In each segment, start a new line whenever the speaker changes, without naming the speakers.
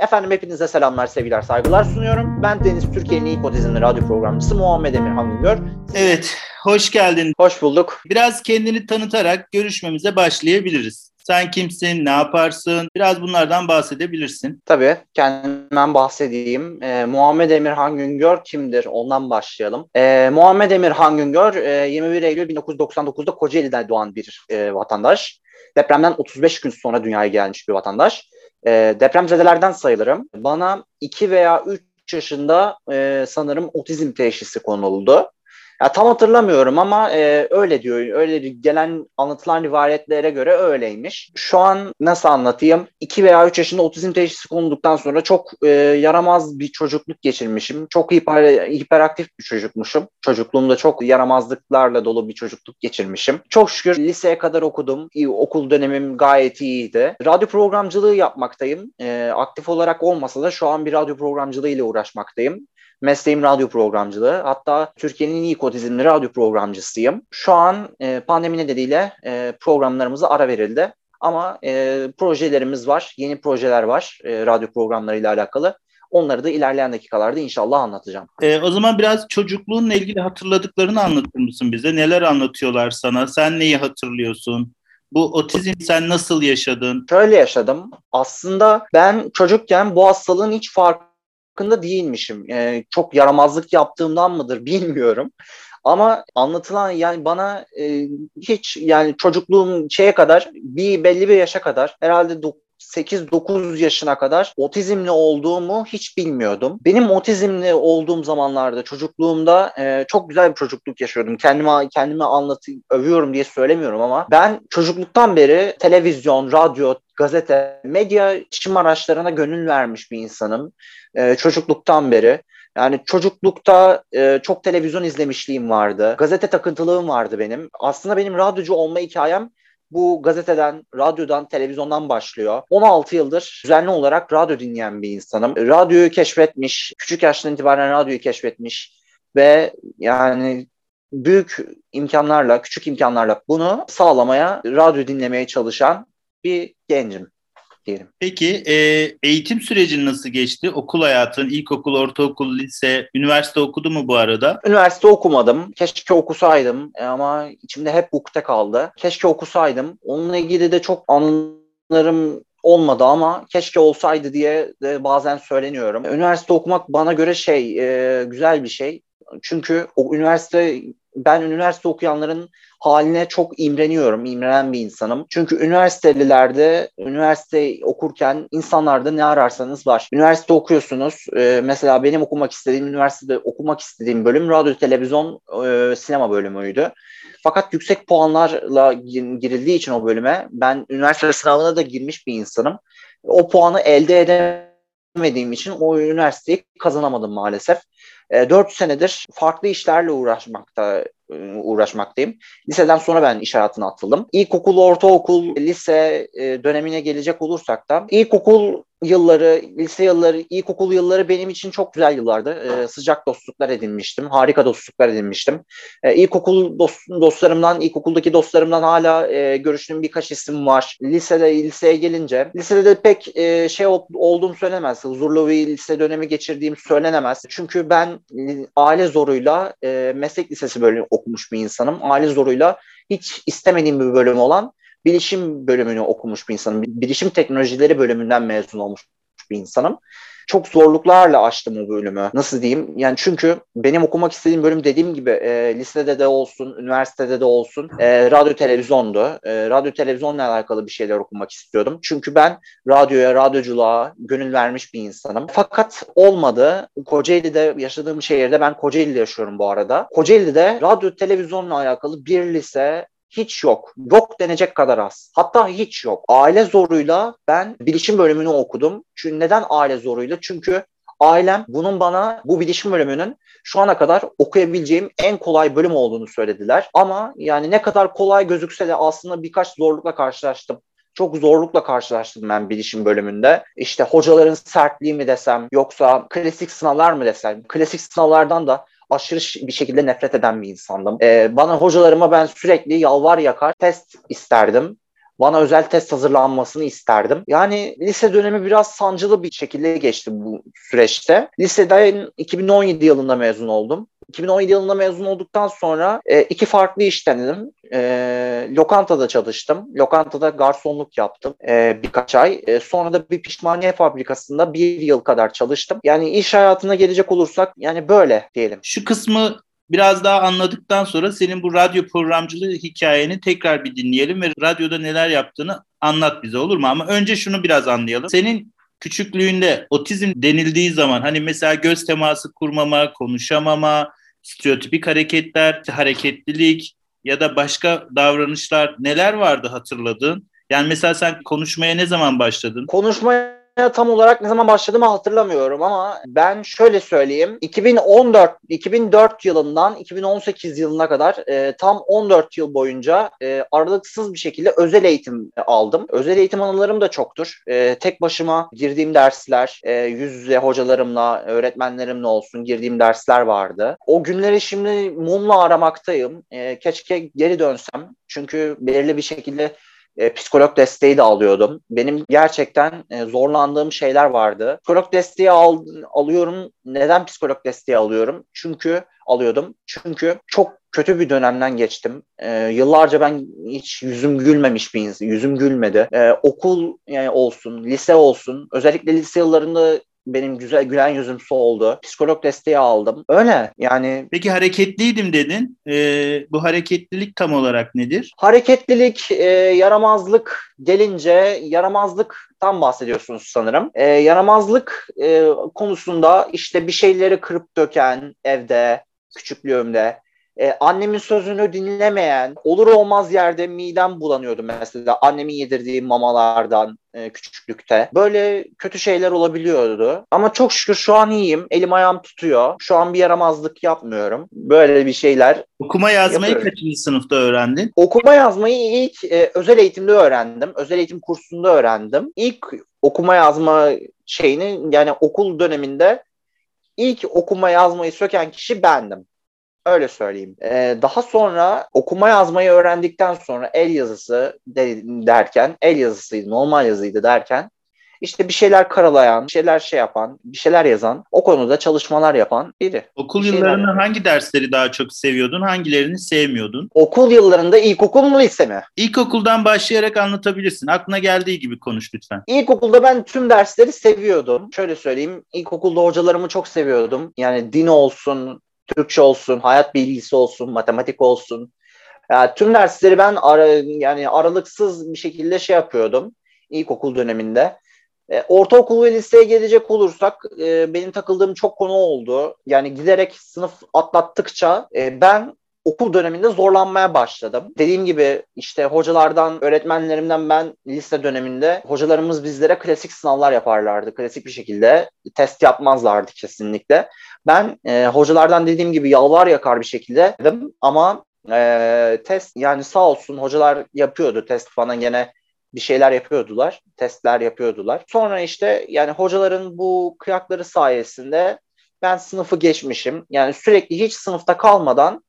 Efendim hepinize selamlar, sevgiler, saygılar sunuyorum. Ben Deniz Türkiye'nin ilk otizmli radyo programcısı Muhammed Emir Hangıngör.
Evet, hoş geldin.
Hoş bulduk.
Biraz kendini tanıtarak görüşmemize başlayabiliriz. Sen kimsin, ne yaparsın? Biraz bunlardan bahsedebilirsin.
Tabii, kendimden bahsedeyim. Ee, Muhammed Emir Hangüngör kimdir? Ondan başlayalım. Ee, Muhammed Emir Hangüngör, e, 21 Eylül 1999'da Kocaeli'de doğan bir e, vatandaş. Depremden 35 gün sonra dünyaya gelmiş bir vatandaş. E, depremzedelerden sayılırım. Bana 2 veya 3 yaşında e, sanırım otizm teşhisi konuldu. Ya tam hatırlamıyorum ama e, öyle diyor. Öyle gelen anlatılan rivayetlere göre öyleymiş. Şu an nasıl anlatayım? 2 veya 3 yaşında otizm teşhisi konulduktan sonra çok e, yaramaz bir çocukluk geçirmişim. Çok hiper, hiperaktif bir çocukmuşum. Çocukluğumda çok yaramazlıklarla dolu bir çocukluk geçirmişim. Çok şükür liseye kadar okudum. İyi, okul dönemim gayet iyiydi. Radyo programcılığı yapmaktayım. E, aktif olarak olmasa da şu an bir radyo programcılığı ile uğraşmaktayım. Mesleğim radyo programcılığı. Hatta Türkiye'nin ilk otizmli radyo programcısıyım. Şu an e, pandemi nedeniyle e, programlarımıza ara verildi. Ama e, projelerimiz var, yeni projeler var e, radyo programlarıyla alakalı. Onları da ilerleyen dakikalarda inşallah anlatacağım.
E, o zaman biraz çocukluğunla ilgili hatırladıklarını anlatır mısın bize? Neler anlatıyorlar sana? Sen neyi hatırlıyorsun? Bu otizm sen nasıl yaşadın?
Şöyle yaşadım. Aslında ben çocukken bu hastalığın hiç fark farkında değilmişim. E, çok yaramazlık yaptığımdan mıdır bilmiyorum. Ama anlatılan yani bana e, hiç yani çocukluğum şeye kadar bir belli bir yaşa kadar herhalde 8-9 yaşına kadar otizmli olduğumu hiç bilmiyordum. Benim otizmli olduğum zamanlarda çocukluğumda e, çok güzel bir çocukluk yaşıyordum. Kendime kendime anlatayım, övüyorum diye söylemiyorum ama ben çocukluktan beri televizyon, radyo, gazete, medya iletişim araçlarına gönül vermiş bir insanım. E, çocukluktan beri. Yani çocuklukta e, çok televizyon izlemişliğim vardı. Gazete takıntılığım vardı benim. Aslında benim radyocu olma hikayem bu gazeteden, radyodan, televizyondan başlıyor. 16 yıldır düzenli olarak radyo dinleyen bir insanım. Radyoyu keşfetmiş, küçük yaştan itibaren radyoyu keşfetmiş ve yani büyük imkanlarla, küçük imkanlarla bunu sağlamaya, radyo dinlemeye çalışan bir gencim diyelim.
Peki e, eğitim sürecin nasıl geçti? Okul hayatın, ilkokul, ortaokul, lise, üniversite okudu mu bu arada?
Üniversite okumadım. Keşke okusaydım ama içimde hep ukde kaldı. Keşke okusaydım. Onunla ilgili de çok anılarım olmadı ama keşke olsaydı diye de bazen söyleniyorum. Üniversite okumak bana göre şey e, güzel bir şey. Çünkü o üniversite ben üniversite okuyanların haline çok imreniyorum, imrenen bir insanım. Çünkü üniversitelilerde, üniversite okurken insanlarda ne ararsanız var. Üniversite okuyorsunuz. E, mesela benim okumak istediğim, üniversitede okumak istediğim bölüm radyo, televizyon, e, sinema bölümüydü. Fakat yüksek puanlarla girildiği için o bölüme ben üniversite sınavına da girmiş bir insanım. O puanı elde edemediğim için o üniversiteyi kazanamadım maalesef. E, 4 senedir farklı işlerle uğraşmakta e, uğraşmaktayım. Liseden sonra ben iş hayatına atıldım. İlkokul, ortaokul, lise e, dönemine gelecek olursak da ilkokul yılları, lise yılları, ilkokul yılları benim için çok güzel yıllardı. Ee, sıcak dostluklar edinmiştim. Harika dostluklar edinmiştim. Ee, ilkokul dost, dostlarımdan, ilkokuldaki dostlarımdan hala e, görüştüğüm birkaç isim var. Lisede, liseye gelince, lisede de pek e, şey ol, olduğum söylenemez. Huzurlu bir lise dönemi geçirdiğim söylenemez. Çünkü ben aile zoruyla e, meslek lisesi bölümü okumuş bir insanım. Aile zoruyla hiç istemediğim bir bölüm olan bilişim bölümünü okumuş bir insanım. Bilişim teknolojileri bölümünden mezun olmuş bir insanım. Çok zorluklarla açtım o bölümü. Nasıl diyeyim? Yani çünkü benim okumak istediğim bölüm dediğim gibi e, lisede de olsun, üniversitede de olsun e, radyo televizyondu. E, radyo televizyonla alakalı bir şeyler okumak istiyordum. Çünkü ben radyoya, radyoculuğa gönül vermiş bir insanım. Fakat olmadı. Kocaeli'de yaşadığım şehirde ben Kocaeli'de yaşıyorum bu arada. Kocaeli'de radyo televizyonla alakalı bir lise hiç yok. Yok denecek kadar az. Hatta hiç yok. Aile zoruyla ben bilişim bölümünü okudum. Çünkü neden aile zoruyla? Çünkü ailem bunun bana bu bilişim bölümünün şu ana kadar okuyabileceğim en kolay bölüm olduğunu söylediler. Ama yani ne kadar kolay gözükse de aslında birkaç zorlukla karşılaştım çok zorlukla karşılaştım ben bilişim bölümünde. İşte hocaların sertliği mi desem yoksa klasik sınavlar mı desem. Klasik sınavlardan da aşırı bir şekilde nefret eden bir insandım. Ee, bana hocalarıma ben sürekli yalvar yakar test isterdim. bana özel test hazırlanmasını isterdim. Yani lise dönemi biraz sancılı bir şekilde geçti bu süreçte. Liseden 2017 yılında mezun oldum. 2017 yılında mezun olduktan sonra e, iki farklı iş denedim. E, lokantada çalıştım. Lokantada garsonluk yaptım e, birkaç ay. E, sonra da bir pişmaniye fabrikasında bir yıl kadar çalıştım. Yani iş hayatına gelecek olursak yani böyle diyelim.
Şu kısmı biraz daha anladıktan sonra senin bu radyo programcılığı hikayeni tekrar bir dinleyelim ve radyoda neler yaptığını anlat bize olur mu? Ama önce şunu biraz anlayalım. Senin küçüklüğünde otizm denildiği zaman hani mesela göz teması kurmama, konuşamama, stereotipik hareketler, hareketlilik ya da başka davranışlar neler vardı hatırladığın? Yani mesela sen konuşmaya ne zaman başladın?
Konuşmaya tam olarak ne zaman başladığımı hatırlamıyorum ama ben şöyle söyleyeyim. 2014 2004 yılından 2018 yılına kadar e, tam 14 yıl boyunca e, aralıksız bir şekilde özel eğitim aldım. Özel eğitim anılarım da çoktur. E, tek başıma girdiğim dersler, e, yüz yüze hocalarımla, öğretmenlerimle olsun girdiğim dersler vardı. O günleri şimdi mumla aramaktayım. E, keşke geri dönsem. Çünkü belirli bir şekilde e, psikolog desteği de alıyordum. Benim gerçekten e, zorlandığım şeyler vardı. Psikolog desteği al, alıyorum. Neden psikolog desteği alıyorum? Çünkü alıyordum. Çünkü çok kötü bir dönemden geçtim. E, yıllarca ben hiç yüzüm gülmemiş bir insan. Yüzüm gülmedi. E, okul yani olsun, lise olsun. Özellikle lise yıllarında benim güzel gülen yüzüm soldu. Psikolog desteği aldım. Öyle yani.
Peki hareketliydim dedin. Ee, bu hareketlilik tam olarak nedir?
Hareketlilik, e, yaramazlık gelince yaramazlıktan bahsediyorsunuz sanırım. E, yaramazlık e, konusunda işte bir şeyleri kırıp döken evde, küçüklüğümde ee, annemin sözünü dinlemeyen, olur olmaz yerde midem bulanıyordu mesela annemin yedirdiği mamalardan e, küçüklükte. Böyle kötü şeyler olabiliyordu. Ama çok şükür şu an iyiyim. Elim ayağım tutuyor. Şu an bir yaramazlık yapmıyorum. Böyle bir şeyler
Okuma yazmayı yapıyorum. kaçıncı sınıfta öğrendin?
Okuma yazmayı ilk e, özel eğitimde öğrendim. Özel eğitim kursunda öğrendim. İlk okuma yazma şeyini yani okul döneminde ilk okuma yazmayı söken kişi bendim. Öyle söyleyeyim. Ee, daha sonra okuma yazmayı öğrendikten sonra el yazısı de, derken, el yazısıydı, normal yazıydı derken işte bir şeyler karalayan, bir şeyler şey yapan, bir şeyler yazan, o konuda çalışmalar yapan biri.
Okul yıllarında hangi dersleri daha çok seviyordun, hangilerini sevmiyordun?
Okul yıllarında ilkokul mu lise mi?
İlkokuldan başlayarak anlatabilirsin. Aklına geldiği gibi konuş lütfen.
İlkokulda ben tüm dersleri seviyordum. Şöyle söyleyeyim, ilkokulda hocalarımı çok seviyordum. Yani din olsun, Türkçe olsun, hayat bilgisi olsun, matematik olsun. Yani tüm dersleri ben ara, yani aralıksız bir şekilde şey yapıyordum ilkokul döneminde. E, ortaokul ve liseye gelecek olursak e, benim takıldığım çok konu oldu. Yani giderek sınıf atlattıkça e, ben okul döneminde zorlanmaya başladım. Dediğim gibi işte hocalardan, öğretmenlerimden ben lise döneminde hocalarımız bizlere klasik sınavlar yaparlardı. Klasik bir şekilde test yapmazlardı kesinlikle. Ben e, hocalardan dediğim gibi yalvar yakar bir şekilde dedim ama e, test yani sağ olsun hocalar yapıyordu test falan gene bir şeyler yapıyordular. Testler yapıyordular. Sonra işte yani hocaların bu kıyakları sayesinde ben sınıfı geçmişim. Yani sürekli hiç sınıfta kalmadan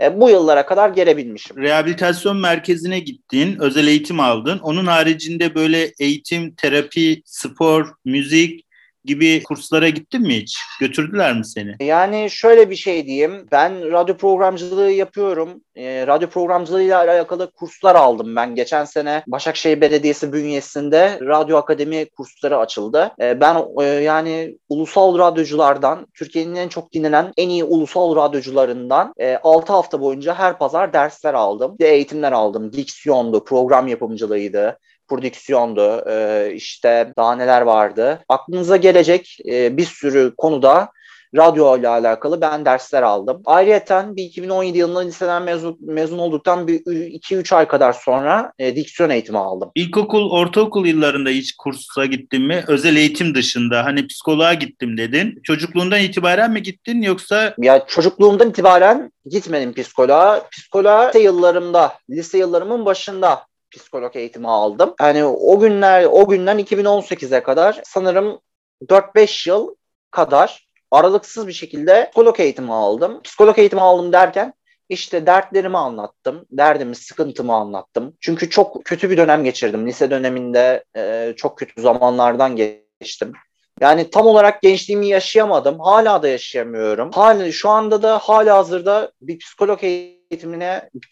e, bu yıllara kadar gelebilmişim.
Rehabilitasyon merkezine gittin, özel eğitim aldın. Onun haricinde böyle eğitim, terapi, spor, müzik gibi kurslara gittin mi hiç? Götürdüler mi seni?
Yani şöyle bir şey diyeyim. Ben radyo programcılığı yapıyorum. E, radyo programcılığıyla alakalı kurslar aldım ben. Geçen sene Başakşehir Belediyesi bünyesinde radyo akademi kursları açıldı. E, ben e, yani ulusal radyoculardan, Türkiye'nin en çok dinlenen en iyi ulusal radyocularından e, 6 hafta boyunca her pazar dersler aldım. Bir de eğitimler aldım. Diksiyondu, program yapımcılığıydı prodüksiyondu, e, işte daha neler vardı. Aklınıza gelecek e, bir sürü konuda radyo ile alakalı ben dersler aldım. Ayrıca bir 2017 yılında liseden mezun, mezun olduktan bir 2-3 ay kadar sonra e, diksiyon eğitimi aldım.
İlkokul, ortaokul yıllarında hiç kursa gittin mi? Özel eğitim dışında hani psikoloğa gittim dedin. Çocukluğundan itibaren mi gittin yoksa?
Ya çocukluğumdan itibaren gitmedim psikoloğa. Psikoloğa lise yıllarımda, lise yıllarımın başında psikolog eğitimi aldım. Yani o günler o günden 2018'e kadar sanırım 4-5 yıl kadar aralıksız bir şekilde psikolog eğitimi aldım. Psikolog eğitimi aldım derken İşte dertlerimi anlattım. Derdimi, sıkıntımı anlattım. Çünkü çok kötü bir dönem geçirdim. Lise döneminde e, çok kötü zamanlardan geçtim. Yani tam olarak gençliğimi yaşayamadım. Hala da yaşayamıyorum. Hala, şu anda da hala hazırda bir psikolog eğitimine, bir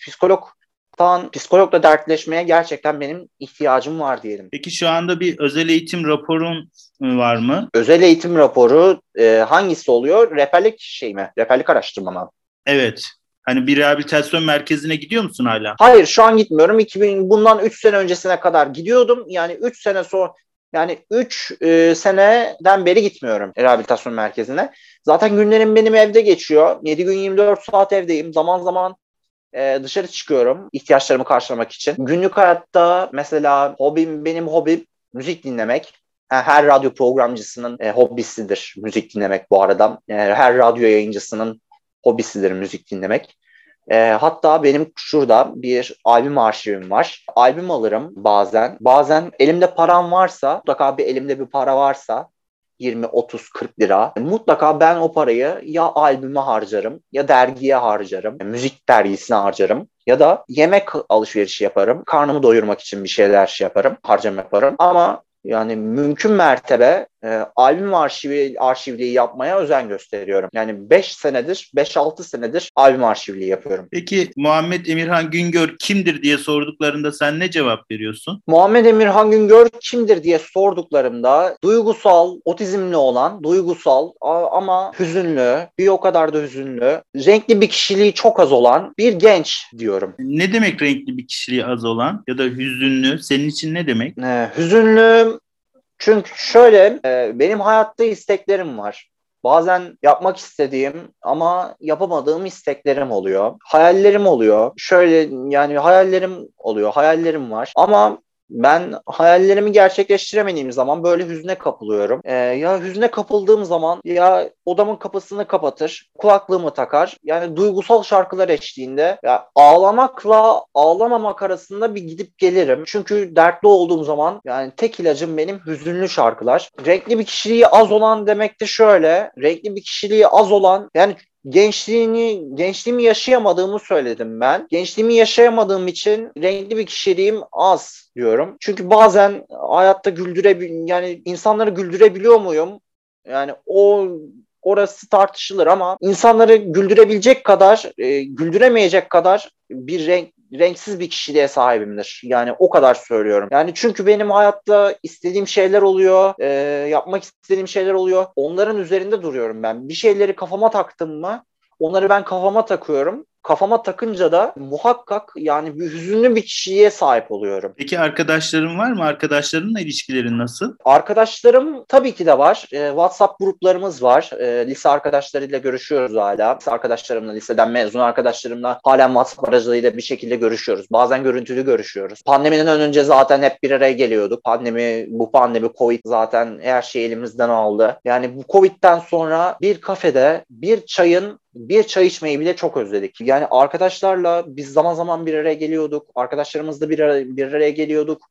psikologtan, psikologla dertleşmeye gerçekten benim ihtiyacım var diyelim.
Peki şu anda bir özel eğitim raporun var mı?
Özel eğitim raporu e, hangisi oluyor? Rehberlik şey mi? Rehberlik araştırma mı?
Evet. Hani bir rehabilitasyon merkezine gidiyor musun hala?
Hayır şu an gitmiyorum. 2000 bundan 3 sene öncesine kadar gidiyordum. Yani 3 sene sonra yani 3 e, seneden beri gitmiyorum rehabilitasyon merkezine. Zaten günlerim benim evde geçiyor. 7 gün 24 saat evdeyim. Zaman zaman e, dışarı çıkıyorum ihtiyaçlarımı karşılamak için. Günlük hayatta mesela hobim benim hobim müzik dinlemek. Her radyo programcısının e, hobisidir müzik dinlemek bu arada. E, her radyo yayıncısının hobisidir müzik dinlemek. E, hatta benim şurada bir albüm arşivim var. Albüm alırım bazen. Bazen elimde param varsa, mutlaka bir elimde bir para varsa 20, 30, 40 lira. Mutlaka ben o parayı ya albüme harcarım ya dergiye harcarım. Müzik dergisine harcarım. Ya da yemek alışverişi yaparım. Karnımı doyurmak için bir şeyler şey yaparım. Harcam yaparım. Ama yani mümkün mertebe e, albüm arşivi arşivliği yapmaya özen gösteriyorum. Yani 5 senedir, 5-6 senedir albüm arşivliği yapıyorum.
Peki Muhammed Emirhan Güngör kimdir diye sorduklarında sen ne cevap veriyorsun?
Muhammed Emirhan Güngör kimdir diye sorduklarımda duygusal, otizmli olan, duygusal ama hüzünlü, bir o kadar da hüzünlü, renkli bir kişiliği çok az olan bir genç diyorum.
Ne demek renkli bir kişiliği az olan ya da hüzünlü? Senin için ne demek?
Ee, hüzünlü çünkü şöyle e, benim hayatta isteklerim var. Bazen yapmak istediğim ama yapamadığım isteklerim oluyor. Hayallerim oluyor. Şöyle yani hayallerim oluyor. Hayallerim var. Ama ben hayallerimi gerçekleştiremediğim zaman böyle hüzne kapılıyorum. Ee, ya hüzne kapıldığım zaman ya odamın kapısını kapatır, kulaklığımı takar. Yani duygusal şarkılar eşliğinde ya ağlamakla ağlamamak arasında bir gidip gelirim. Çünkü dertli olduğum zaman yani tek ilacım benim hüzünlü şarkılar. Renkli bir kişiliği az olan demek de şöyle. Renkli bir kişiliği az olan yani gençliğini gençliğimi yaşayamadığımı söyledim ben. Gençliğimi yaşayamadığım için renkli bir kişiliğim az diyorum. Çünkü bazen hayatta güldüre yani insanları güldürebiliyor muyum? Yani o orası tartışılır ama insanları güldürebilecek kadar, e, güldüremeyecek kadar bir renk renksiz bir kişiliğe sahibimdir. Yani o kadar söylüyorum. Yani çünkü benim hayatta istediğim şeyler oluyor, e, yapmak istediğim şeyler oluyor. Onların üzerinde duruyorum ben. Bir şeyleri kafama taktım mı onları ben kafama takıyorum kafama takınca da muhakkak yani bir hüzünlü bir kişiye sahip oluyorum.
Peki arkadaşların var mı? Arkadaşlarınla ilişkilerin nasıl?
Arkadaşlarım tabii ki de var. E, WhatsApp gruplarımız var. E, lise arkadaşlarıyla görüşüyoruz hala. Lise arkadaşlarımla, liseden mezun arkadaşlarımla halen WhatsApp aracılığıyla bir şekilde görüşüyoruz. Bazen görüntülü görüşüyoruz. Pandemiden önce zaten hep bir araya geliyorduk. Pandemi, bu pandemi, Covid zaten her şeyi elimizden aldı. Yani bu Covid'den sonra bir kafede bir çayın bir çay içmeyi bile çok özledik. Yani arkadaşlarla biz zaman zaman bir araya geliyorduk. Arkadaşlarımızla bir, ara, bir araya geliyorduk.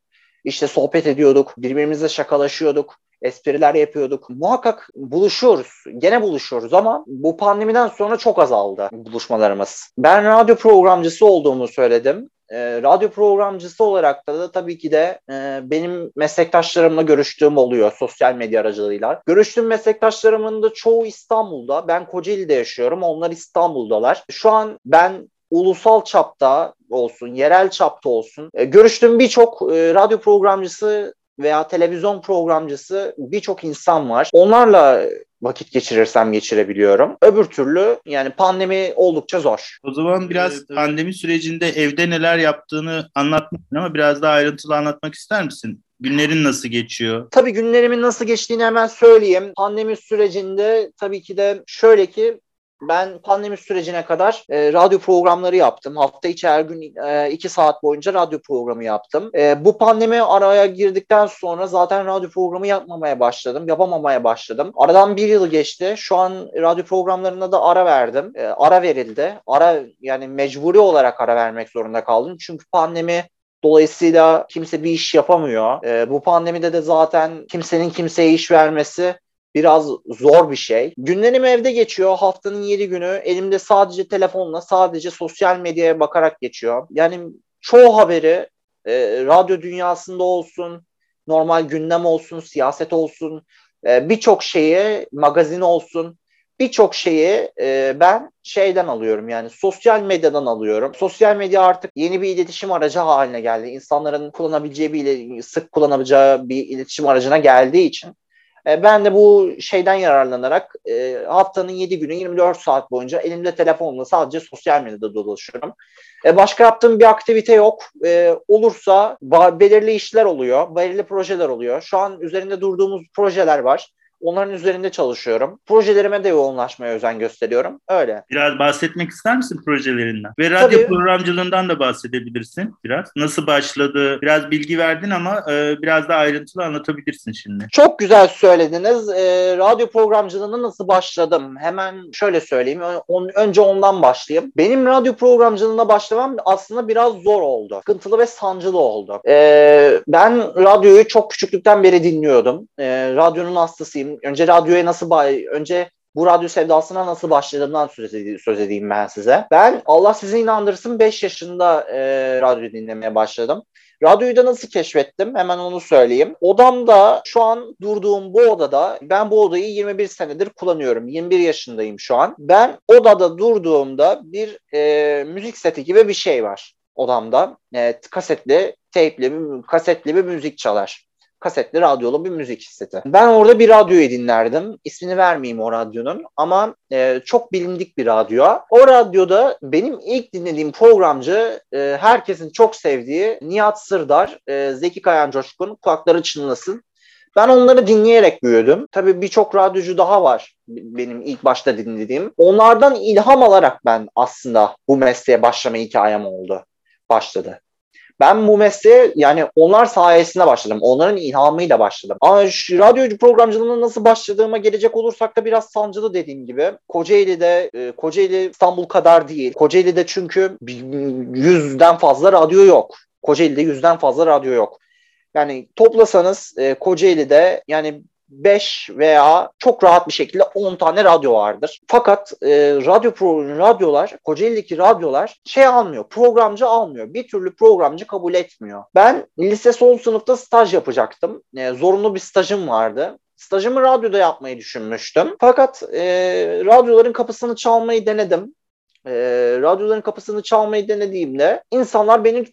İşte sohbet ediyorduk. Birbirimizle şakalaşıyorduk espriler yapıyorduk. Muhakkak buluşuyoruz. Gene buluşuyoruz ama bu pandemiden sonra çok azaldı buluşmalarımız. Ben radyo programcısı olduğumu söyledim. E, radyo programcısı olarak da, da tabii ki de e, benim meslektaşlarımla görüştüğüm oluyor sosyal medya aracılığıyla. Görüştüğüm meslektaşlarımın da çoğu İstanbul'da. Ben Kocaeli'de yaşıyorum. Onlar İstanbul'dalar. Şu an ben ulusal çapta olsun, yerel çapta olsun. E, görüştüğüm birçok e, radyo programcısı veya televizyon programcısı birçok insan var. Onlarla vakit geçirirsem geçirebiliyorum. Öbür türlü yani pandemi oldukça zor.
O zaman biraz evet, pandemi sürecinde evde neler yaptığını anlatmışsın ama biraz daha ayrıntılı anlatmak ister misin? Günlerin nasıl geçiyor?
Tabii günlerimin nasıl geçtiğini hemen söyleyeyim. Pandemi sürecinde tabii ki de şöyle ki ben pandemi sürecine kadar e, radyo programları yaptım. Hafta içi her gün e, iki saat boyunca radyo programı yaptım. E, bu pandemi araya girdikten sonra zaten radyo programı yapmamaya başladım. Yapamamaya başladım. Aradan bir yıl geçti. Şu an radyo programlarına da ara verdim. E, ara verildi. Ara yani mecburi olarak ara vermek zorunda kaldım. Çünkü pandemi Dolayısıyla kimse bir iş yapamıyor. E, bu pandemide de zaten kimsenin kimseye iş vermesi biraz zor bir şey. Günlerim evde geçiyor. Haftanın 7 günü elimde sadece telefonla, sadece sosyal medyaya bakarak geçiyor. Yani çoğu haberi e, radyo dünyasında olsun, normal gündem olsun, siyaset olsun, e, birçok şeyi, magazin olsun, birçok şeyi e, ben şeyden alıyorum yani sosyal medyadan alıyorum. Sosyal medya artık yeni bir iletişim aracı haline geldi. İnsanların kullanabileceği bir sık kullanabileceği bir iletişim aracına geldiği için e, ben de bu şeyden yararlanarak e, haftanın 7 günü 24 saat boyunca elimde telefonla sadece sosyal medyada dolaşıyorum. E, başka yaptığım bir aktivite yok. Olursa belirli işler oluyor, belirli projeler oluyor. Şu an üzerinde durduğumuz projeler var. Onların üzerinde çalışıyorum. Projelerime de yoğunlaşmaya özen gösteriyorum. Öyle.
Biraz bahsetmek ister misin projelerinden? Ve radyo Tabii. programcılığından da bahsedebilirsin biraz. Nasıl başladı? Biraz bilgi verdin ama e, biraz daha ayrıntılı anlatabilirsin şimdi.
Çok güzel söylediniz. E, radyo programcılığına nasıl başladım? Hemen şöyle söyleyeyim. On, önce ondan başlayayım. Benim radyo programcılığına başlamam aslında biraz zor oldu. Sıkıntılı ve sancılı oldu. E, ben radyoyu çok küçüklükten beri dinliyordum. E, radyonun hastasıyım önce radyoya nasıl önce bu radyo sevdasına nasıl başladığımdan söz, edeyim, söz edeyim ben size. Ben Allah sizi inandırsın 5 yaşında e, radyo dinlemeye başladım. Radyoyu da nasıl keşfettim? Hemen onu söyleyeyim. Odamda şu an durduğum bu odada ben bu odayı 21 senedir kullanıyorum. 21 yaşındayım şu an. Ben odada durduğumda bir e, müzik seti gibi bir şey var odamda. E, kasetli, teypli, kasetli bir müzik çalar kasetli radyolu bir müzik seti. Ben orada bir radyoyu dinlerdim. İsmini vermeyeyim o radyonun ama e, çok bilindik bir radyo. O radyoda benim ilk dinlediğim programcı e, herkesin çok sevdiği Nihat Sırdar, e, Zeki Kayan Coşkun, kulakları çınlasın. Ben onları dinleyerek büyüdüm. Tabii birçok radyocu daha var benim ilk başta dinlediğim. Onlardan ilham alarak ben aslında bu mesleğe başlama hikayem oldu. Başladı. Ben bu mesleğe yani onlar sayesinde başladım. Onların ilhamıyla başladım. Ama şu radyocu programcılığına nasıl başladığıma gelecek olursak da biraz sancılı dediğim gibi. Kocaeli'de, e, Kocaeli İstanbul kadar değil. Kocaeli'de çünkü yüzden fazla radyo yok. Kocaeli'de yüzden fazla radyo yok. Yani toplasanız e, Kocaeli'de yani 5 veya çok rahat bir şekilde 10 tane radyo vardır. Fakat e, radyo pro, radyolar, Kocaeli'deki radyolar şey almıyor, programcı almıyor. Bir türlü programcı kabul etmiyor. Ben lise son sınıfta staj yapacaktım. E, zorunlu bir stajım vardı. Stajımı radyoda yapmayı düşünmüştüm. Fakat e, radyoların kapısını çalmayı denedim e, radyoların kapısını çalmayı denediğimde insanlar benim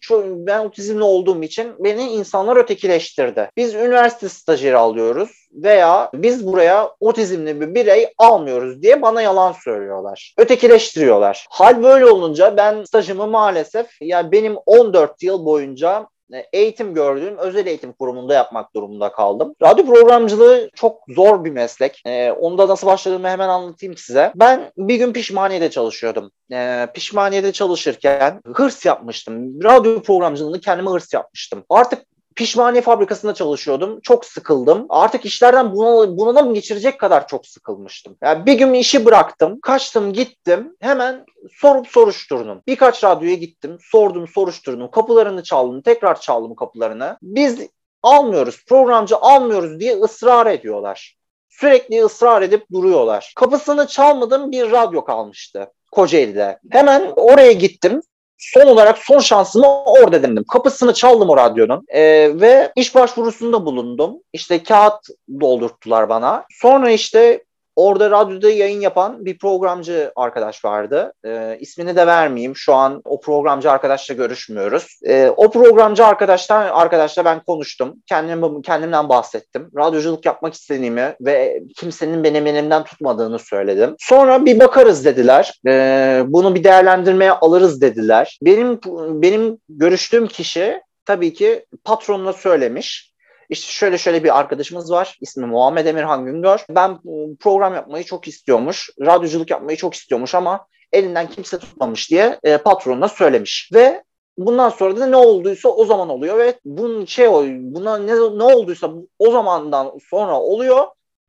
ben otizmli olduğum için beni insanlar ötekileştirdi. Biz üniversite stajyeri alıyoruz veya biz buraya otizmli bir birey almıyoruz diye bana yalan söylüyorlar. Ötekileştiriyorlar. Hal böyle olunca ben stajımı maalesef yani benim 14 yıl boyunca eğitim gördüğüm özel eğitim kurumunda yapmak durumunda kaldım. Radyo programcılığı çok zor bir meslek. E, onda nasıl başladığımı hemen anlatayım size. Ben bir gün pişmaniyede çalışıyordum. E, pişmaniyede çalışırken hırs yapmıştım. Radyo programcılığını kendime hırs yapmıştım. Artık pişmaniye fabrikasında çalışıyordum. Çok sıkıldım. Artık işlerden bunal bunalım geçirecek kadar çok sıkılmıştım. Yani bir gün işi bıraktım. Kaçtım gittim. Hemen sorup soruşturdum. Birkaç radyoya gittim. Sordum soruşturdum. Kapılarını çaldım. Tekrar çaldım kapılarını. Biz almıyoruz. Programcı almıyoruz diye ısrar ediyorlar. Sürekli ısrar edip duruyorlar. Kapısını çalmadım bir radyo kalmıştı. Kocaeli'de. Hemen oraya gittim son olarak son şansımı orada denedim. Kapısını çaldım o radyonun e, ve iş başvurusunda bulundum. İşte kağıt doldurttular bana. Sonra işte Orada radyoda yayın yapan bir programcı arkadaş vardı. E, ismini de vermeyeyim. Şu an o programcı arkadaşla görüşmüyoruz. E, o programcı arkadaştan arkadaşla ben konuştum. Kendim, kendimden bahsettim. Radyoculuk yapmak istediğimi ve kimsenin benim elimden tutmadığını söyledim. Sonra bir bakarız dediler. E, bunu bir değerlendirmeye alırız dediler. Benim benim görüştüğüm kişi tabii ki patronuna söylemiş işte şöyle şöyle bir arkadaşımız var. İsmi Muhammed Emirhan Güngör. Ben ıı, program yapmayı çok istiyormuş. Radyoculuk yapmayı çok istiyormuş ama elinden kimse tutmamış diye e, patronuna söylemiş. Ve bundan sonra da ne olduysa o zaman oluyor ve bunun şey buna ne, ne olduysa o zamandan sonra oluyor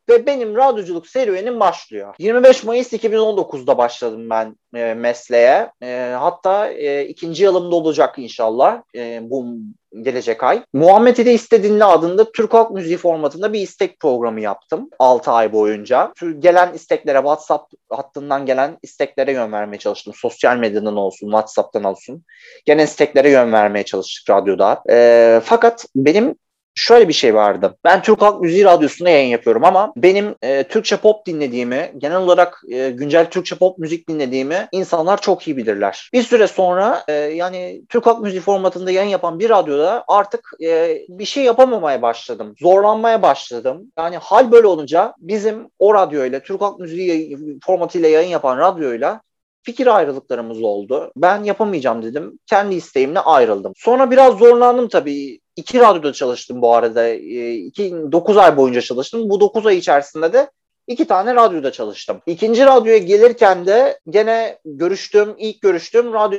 ve benim radyoculuk serüvenim başlıyor. 25 Mayıs 2019'da başladım ben e, mesleğe. E, hatta e, ikinci yılımda olacak inşallah e, bu gelecek ay. Muhammed ile istediğinle adında Türk Halk Müziği formatında bir istek programı yaptım 6 ay boyunca. Gelen isteklere WhatsApp hattından gelen isteklere yön vermeye çalıştım. Sosyal medyadan olsun, WhatsApp'tan olsun. Gene isteklere yön vermeye çalıştık radyoda. E, fakat benim şöyle bir şey vardı. Ben Türk Halk Müziği Radyosu'nda yayın yapıyorum ama benim e, Türkçe pop dinlediğimi, genel olarak e, güncel Türkçe pop müzik dinlediğimi insanlar çok iyi bilirler. Bir süre sonra e, yani Türk Halk Müziği formatında yayın yapan bir radyoda artık e, bir şey yapamamaya başladım. Zorlanmaya başladım. Yani hal böyle olunca bizim o radyoyla, Türk Halk Müziği formatıyla yayın yapan radyoyla fikir ayrılıklarımız oldu. Ben yapamayacağım dedim. Kendi isteğimle ayrıldım. Sonra biraz zorlandım tabii. İki radyoda çalıştım bu arada. E, iki, 9 ay boyunca çalıştım. Bu 9 ay içerisinde de iki tane radyoda çalıştım. İkinci radyoya gelirken de gene görüştüğüm, ilk görüştüğüm radyo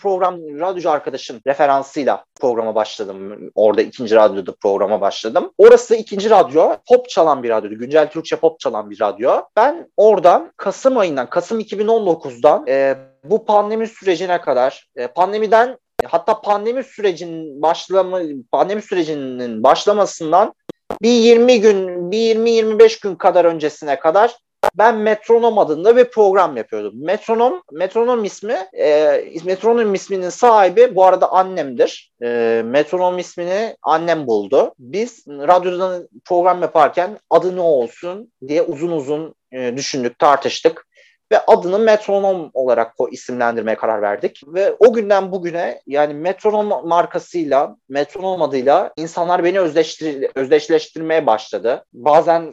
program radyocu arkadaşım referansıyla programa başladım. Orada ikinci radyoda programa başladım. Orası ikinci radyo. Pop çalan bir radyodu. Güncel Türkçe pop çalan bir radyo. Ben oradan Kasım ayından, Kasım 2019'dan e, bu pandemi sürecine kadar, e, pandemiden hatta pandemi sürecinin başlama pandemi sürecinin başlamasından bir 20 gün, bir 20-25 gün kadar öncesine kadar ben Metronom adında bir program yapıyordum. Metronom, Metronom ismi, e, Metronom isminin sahibi bu arada annemdir. E, Metronom ismini annem buldu. Biz radyodan program yaparken adı ne olsun diye uzun uzun e, düşündük, tartıştık ve adını metronom olarak isimlendirmeye karar verdik. Ve o günden bugüne yani metronom markasıyla, metronom adıyla insanlar beni özdeştir özdeşleştirmeye başladı. Bazen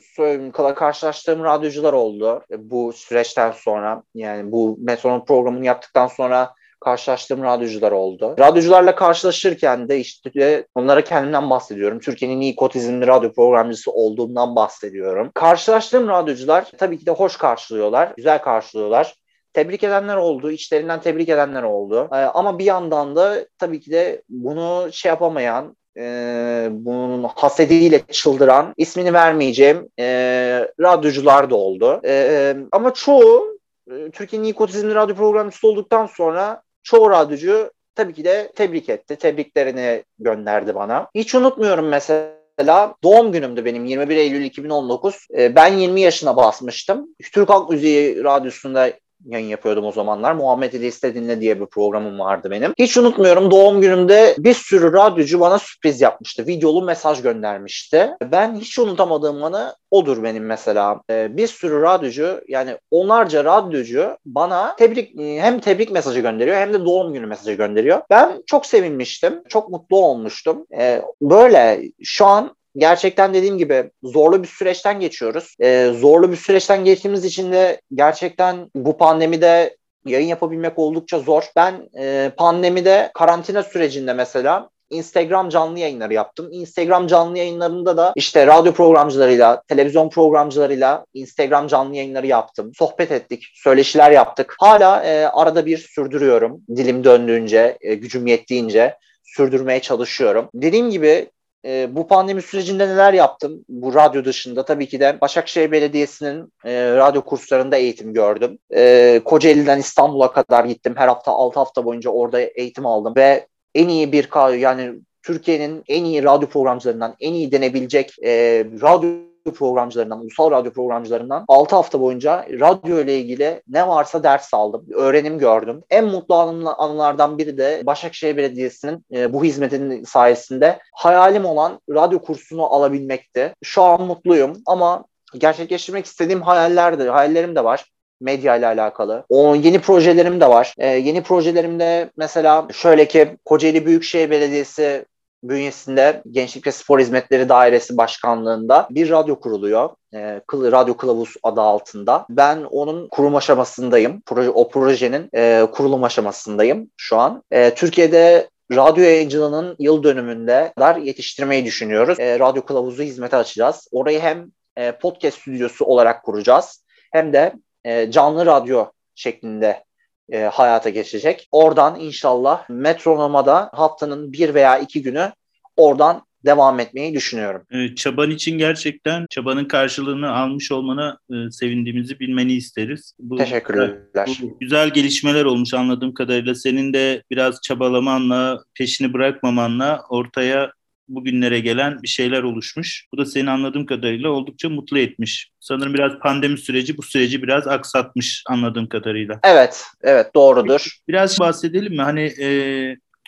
karşılaştığım radyocular oldu bu süreçten sonra. Yani bu metronom programını yaptıktan sonra karşılaştığım radyocular oldu. Radyocularla karşılaşırken de işte onlara kendimden bahsediyorum. Türkiye'nin iyi kotizmli radyo programcısı olduğumdan bahsediyorum. Karşılaştığım radyocular tabii ki de hoş karşılıyorlar, güzel karşılıyorlar tebrik edenler oldu, içlerinden tebrik edenler oldu. Ee, ama bir yandan da tabii ki de bunu şey yapamayan, e, bunun hasediyle çıldıran, ismini vermeyeceğim e, radyocular da oldu. E, ama çoğu e, Türkiye'nin iyi kotizmli radyo programcısı olduktan sonra çoğu radyocu tabii ki de tebrik etti. Tebriklerini gönderdi bana. Hiç unutmuyorum mesela doğum günümdü benim 21 Eylül 2019. Ee, ben 20 yaşına basmıştım. Türk Halk Müziği Radyosu'nda yayın yapıyordum o zamanlar. Muhammed ile istediğinle diye bir programım vardı benim. Hiç unutmuyorum doğum günümde bir sürü radyocu bana sürpriz yapmıştı. Videolu mesaj göndermişti. Ben hiç unutamadığım anı odur benim mesela. Ee, bir sürü radyocu yani onlarca radyocu bana tebrik hem tebrik mesajı gönderiyor hem de doğum günü mesajı gönderiyor. Ben çok sevinmiştim. Çok mutlu olmuştum. Ee, böyle şu an gerçekten dediğim gibi zorlu bir süreçten geçiyoruz. Ee, zorlu bir süreçten geçtiğimiz için de gerçekten bu pandemide yayın yapabilmek oldukça zor. Ben e, pandemide karantina sürecinde mesela Instagram canlı yayınları yaptım. Instagram canlı yayınlarında da işte radyo programcılarıyla, televizyon programcılarıyla Instagram canlı yayınları yaptım. Sohbet ettik, söyleşiler yaptık. Hala e, arada bir sürdürüyorum. Dilim döndüğünce, e, gücüm yettiğince sürdürmeye çalışıyorum. Dediğim gibi e, bu pandemi sürecinde neler yaptım? Bu radyo dışında tabii ki de Başakşehir Belediyesi'nin e, radyo kurslarında eğitim gördüm. E, Kocaeli'den İstanbul'a kadar gittim. Her hafta 6 hafta boyunca orada eğitim aldım ve en iyi bir yani Türkiye'nin en iyi radyo programcılarından, en iyi denebilecek e, radyo programcılarından, ulusal radyo programcılarından 6 hafta boyunca radyo ile ilgili ne varsa ders aldım. Öğrenim gördüm. En mutlu anılardan biri de Başakşehir Belediyesi'nin e, bu hizmetin sayesinde hayalim olan radyo kursunu alabilmekti. Şu an mutluyum ama gerçekleştirmek istediğim hayaller de, hayallerim de var medya ile alakalı. O yeni projelerim de var. Ee, yeni projelerimde mesela şöyle ki Kocaeli Büyükşehir Belediyesi bünyesinde Gençlik ve Spor Hizmetleri Dairesi Başkanlığında bir radyo kuruluyor. E, radyo Kılavuz adı altında. Ben onun kurum aşamasındayım. O projenin e, kurulum aşamasındayım şu an. E, Türkiye'de radyo yayıncılığının yıl dönümünde kadar yetiştirmeyi düşünüyoruz. E, radyo Kılavuzu hizmeti açacağız. Orayı hem podcast stüdyosu olarak kuracağız hem de canlı radyo şeklinde e, hayata geçecek. Oradan inşallah metronomada haftanın bir veya iki günü oradan devam etmeyi düşünüyorum.
Ee, çaban için gerçekten çabanın karşılığını almış olmana e, sevindiğimizi bilmeni isteriz.
Bu, Teşekkürler.
Bu güzel gelişmeler olmuş anladığım kadarıyla. Senin de biraz çabalamanla, peşini bırakmamanla ortaya bugünlere gelen bir şeyler oluşmuş. Bu da seni anladığım kadarıyla oldukça mutlu etmiş. Sanırım biraz pandemi süreci bu süreci biraz aksatmış anladığım kadarıyla.
Evet, evet doğrudur.
Biraz bahsedelim mi? Hani e,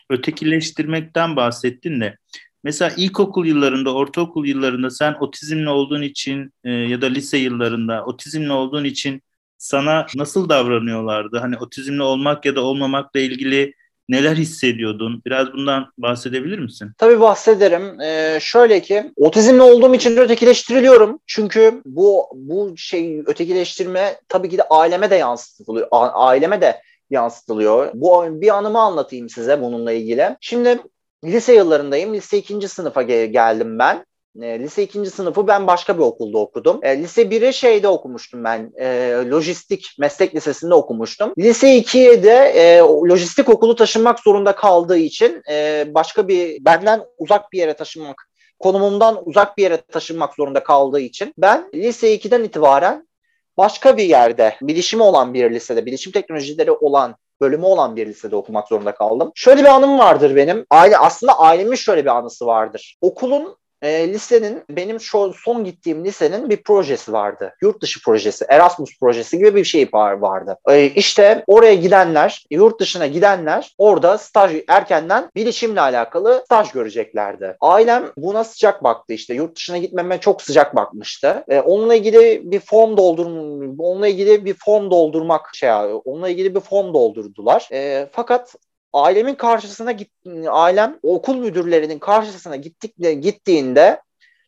ötekileştirmekten bahsettin de. Mesela ilkokul yıllarında, ortaokul yıllarında sen otizmli olduğun için e, ya da lise yıllarında otizmli olduğun için sana nasıl davranıyorlardı? Hani otizmli olmak ya da olmamakla ilgili neler hissediyordun? Biraz bundan bahsedebilir misin?
Tabii bahsederim. Ee, şöyle ki otizmli olduğum için ötekileştiriliyorum. Çünkü bu bu şey ötekileştirme tabii ki de aileme de yansıtılıyor. A- aileme de yansıtılıyor. Bu bir anımı anlatayım size bununla ilgili. Şimdi lise yıllarındayım. Lise ikinci sınıfa ge- geldim ben. E, lise ikinci sınıfı ben başka bir okulda okudum. E, lise 1'i şeyde okumuştum ben. E, lojistik meslek lisesinde okumuştum. Lise 2'ye de e, lojistik okulu taşınmak zorunda kaldığı için e, başka bir benden uzak bir yere taşınmak konumumdan uzak bir yere taşınmak zorunda kaldığı için ben lise 2'den itibaren başka bir yerde bilişimi olan bir lisede, bilişim teknolojileri olan bölümü olan bir lisede okumak zorunda kaldım. Şöyle bir anım vardır benim. Aile aslında ailemin şöyle bir anısı vardır. Okulun e, lisenin benim şu son gittiğim lisenin bir projesi vardı. Yurt dışı projesi, Erasmus projesi gibi bir şey var, vardı. E, işte oraya gidenler, yurt dışına gidenler orada staj erkenden bilişimle alakalı staj göreceklerdi. Ailem buna sıcak baktı işte. Yurt dışına gitmeme çok sıcak bakmıştı. E, onunla ilgili bir form doldur onunla ilgili bir form doldurmak şey onunla ilgili bir form doldurdular. E, fakat ailemin karşısına git, ailem okul müdürlerinin karşısına gittik gittiğinde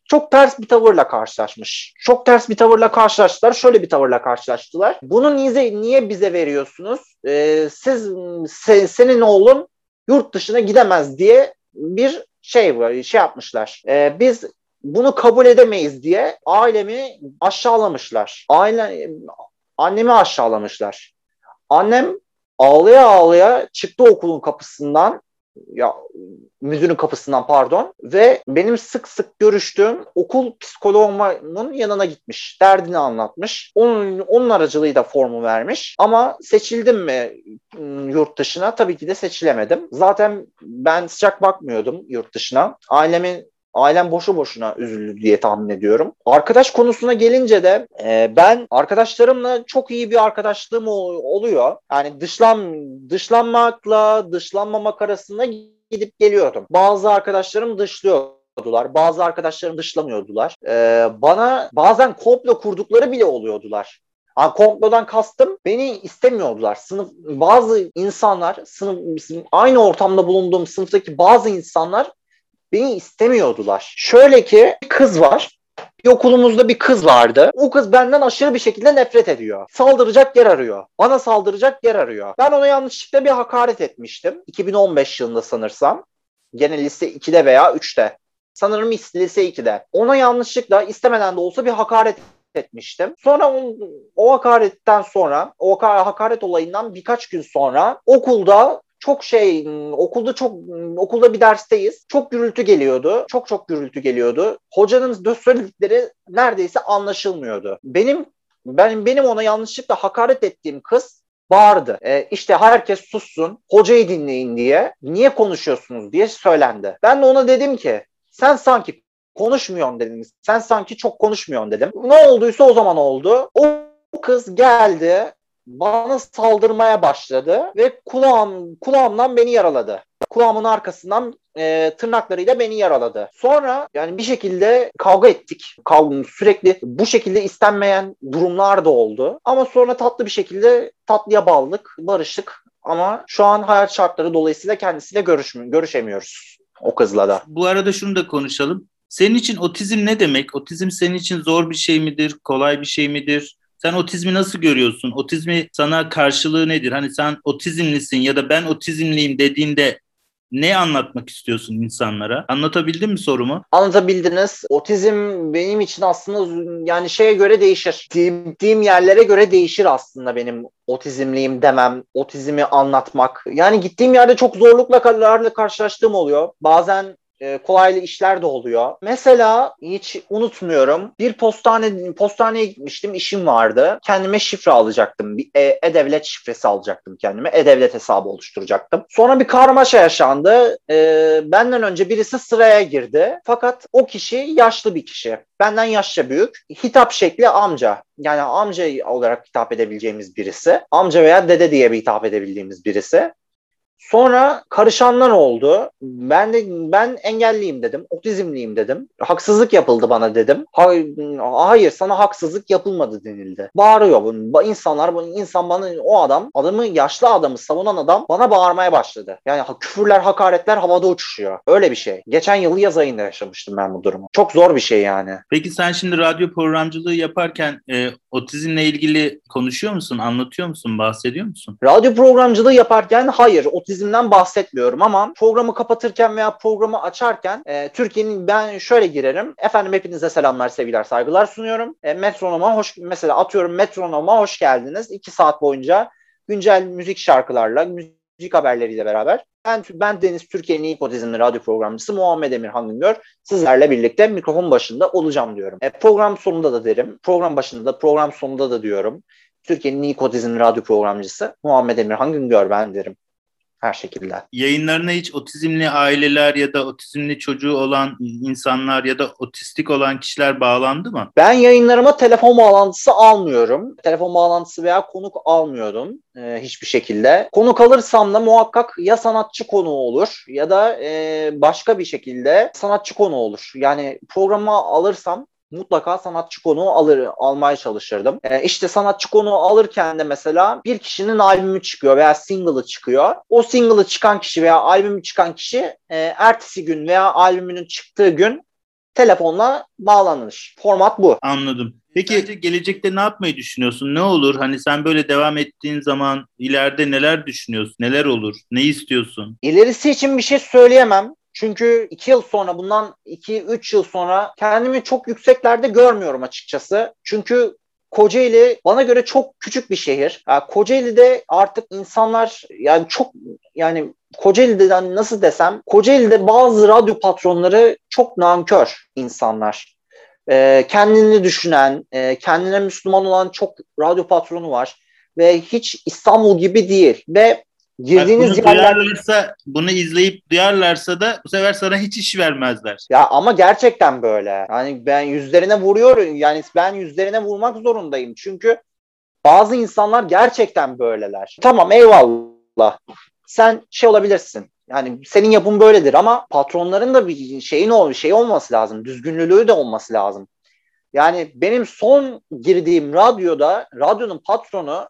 çok ters bir tavırla karşılaşmış. Çok ters bir tavırla karşılaştılar. Şöyle bir tavırla karşılaştılar. Bunu niye, niye bize veriyorsunuz? Ee, siz se, senin oğlun yurt dışına gidemez diye bir şey şey yapmışlar. Ee, biz bunu kabul edemeyiz diye ailemi aşağılamışlar. Aile annemi aşağılamışlar. Annem ağlaya ağlaya çıktı okulun kapısından ya müdürün kapısından pardon ve benim sık sık görüştüğüm okul psikoloğumun yanına gitmiş. Derdini anlatmış. Onun, onun aracılığıyla formu vermiş. Ama seçildim mi ıı, yurt dışına? Tabii ki de seçilemedim. Zaten ben sıcak bakmıyordum yurt dışına. Ailemin ailem boşu boşuna üzüldü diye tahmin ediyorum. Arkadaş konusuna gelince de e, ben arkadaşlarımla çok iyi bir arkadaşlığım oluyor. Yani dışlan dışlanmakla dışlanmamak arasında gidip geliyordum. Bazı arkadaşlarım dışlıyordular. Bazı arkadaşlarım dışlamıyordular. Ee, bana bazen komplo kurdukları bile oluyordular. Yani komplodan kastım beni istemiyordular. Sınıf bazı insanlar sınıf aynı ortamda bulunduğum sınıftaki bazı insanlar beni istemiyordular. Şöyle ki bir kız var. Bir okulumuzda bir kız vardı. O kız benden aşırı bir şekilde nefret ediyor. Saldıracak yer arıyor. Bana saldıracak yer arıyor. Ben ona yanlışlıkla bir hakaret etmiştim. 2015 yılında sanırsam. Gene lise 2'de veya 3'te. Sanırım lise 2'de. Ona yanlışlıkla istemeden de olsa bir hakaret etmiştim. Sonra o, o hakaretten sonra, o hakaret olayından birkaç gün sonra okulda çok şey okulda çok okulda bir dersteyiz. Çok gürültü geliyordu. Çok çok gürültü geliyordu. Hocanın söyledikleri neredeyse anlaşılmıyordu. Benim ben benim ona yanlışlıkla hakaret ettiğim kız bağırdı. E, işte herkes sussun, hocayı dinleyin diye. Niye konuşuyorsunuz diye söylendi. Ben de ona dedim ki sen sanki konuşmuyorsun dedim. Sen sanki çok konuşmuyorsun dedim. Ne olduysa o zaman oldu. O kız geldi bana saldırmaya başladı ve kulağım kulağımdan beni yaraladı. Kulağımın arkasından e, tırnaklarıyla beni yaraladı. Sonra yani bir şekilde kavga ettik. Kavga, sürekli bu şekilde istenmeyen durumlar da oldu. Ama sonra tatlı bir şekilde tatlıya bağladık, barıştık. Ama şu an hayat şartları dolayısıyla kendisiyle görüş, görüşemiyoruz o kızla da.
Bu arada şunu da konuşalım. Senin için otizm ne demek? Otizm senin için zor bir şey midir? Kolay bir şey midir? Sen otizmi nasıl görüyorsun? Otizmi sana karşılığı nedir? Hani sen otizmlisin ya da ben otizmliyim dediğinde ne anlatmak istiyorsun insanlara? Anlatabildim mi sorumu?
Anlatabildiniz. Otizm benim için aslında yani şeye göre değişir. Gittiğim yerlere göre değişir aslında benim otizmliyim demem, otizmi anlatmak. Yani gittiğim yerde çok zorlukla karşılaştığım oluyor. Bazen e, kolaylı işler de oluyor. Mesela hiç unutmuyorum. Bir postane postaneye gitmiştim. işim vardı. Kendime şifre alacaktım. Bir e, e-devlet şifresi alacaktım kendime. E-devlet hesabı oluşturacaktım. Sonra bir karmaşa yaşandı. E, benden önce birisi sıraya girdi. Fakat o kişi yaşlı bir kişi. Benden yaşça büyük. Hitap şekli amca. Yani amca olarak hitap edebileceğimiz birisi. Amca veya dede diye bir hitap edebildiğimiz birisi. Sonra karışanlar oldu. Ben de ben engelliyim dedim. Otizmliyim dedim. Haksızlık yapıldı bana dedim. Hayır, hayır sana haksızlık yapılmadı denildi. Bağırıyor bu insanlar bu insan bana o adam adamı yaşlı adamı savunan adam bana bağırmaya başladı. Yani küfürler hakaretler havada uçuşuyor. Öyle bir şey. Geçen yıl yaz ayında yaşamıştım ben bu durumu. Çok zor bir şey yani.
Peki sen şimdi radyo programcılığı yaparken e, otizmle ilgili konuşuyor musun? Anlatıyor musun? Bahsediyor musun?
Radyo programcılığı yaparken hayır otizmden bahsetmiyorum ama programı kapatırken veya programı açarken e, Türkiye'nin ben şöyle girerim. Efendim hepinize selamlar, sevgiler, saygılar sunuyorum. E, metronoma hoş mesela atıyorum metronoma hoş geldiniz. İki saat boyunca güncel müzik şarkılarla, müzik haberleriyle beraber ben, ben Deniz Türkiye'nin ilk otizmli radyo programcısı Muhammed Emir Hangıngör sizlerle birlikte mikrofon başında olacağım diyorum. E, program sonunda da derim. Program başında da program sonunda da diyorum. Türkiye'nin ilk otizmli radyo programcısı Muhammed Emir Hangıngör ben derim her şekilde.
Yayınlarına hiç otizmli aileler ya da otizmli çocuğu olan insanlar ya da otistik olan kişiler bağlandı mı?
Ben yayınlarıma telefon bağlantısı almıyorum. Telefon bağlantısı veya konuk almıyordum e, hiçbir şekilde. Konuk alırsam da muhakkak ya sanatçı konu olur ya da e, başka bir şekilde sanatçı konu olur. Yani programa alırsam mutlaka sanatçı konuğu alır, almaya çalışırdım. E, işte sanatçı konuğu alırken de mesela bir kişinin albümü çıkıyor veya single'ı çıkıyor. O single'ı çıkan kişi veya albümü çıkan kişi e, ertesi gün veya albümünün çıktığı gün telefonla bağlanır. Format bu.
Anladım. Peki Bence gelecekte ne yapmayı düşünüyorsun? Ne olur? Hani sen böyle devam ettiğin zaman ileride neler düşünüyorsun? Neler olur? Ne istiyorsun?
İlerisi için bir şey söyleyemem. Çünkü iki yıl sonra bundan iki üç yıl sonra kendimi çok yükseklerde görmüyorum açıkçası. Çünkü Kocaeli bana göre çok küçük bir şehir. Yani Kocaeli'de artık insanlar yani çok yani Kocaeli'den nasıl desem Kocaeli'de bazı radyo patronları çok nankör insanlar. Ee, kendini düşünen, e, kendine Müslüman olan çok radyo patronu var ve hiç İstanbul gibi değil ve
girdiğiniz bunu yerler... duyarlarsa, bunu izleyip duyarlarsa da bu sefer sana hiç iş vermezler.
Ya ama gerçekten böyle. Yani ben yüzlerine vuruyorum. Yani ben yüzlerine vurmak zorundayım. Çünkü bazı insanlar gerçekten böyleler. Tamam eyvallah. Sen şey olabilirsin. Yani senin yapın böyledir ama patronların da bir şeyin ol şey olması lazım. Düzgünlülüğü de olması lazım. Yani benim son girdiğim radyoda radyonun patronu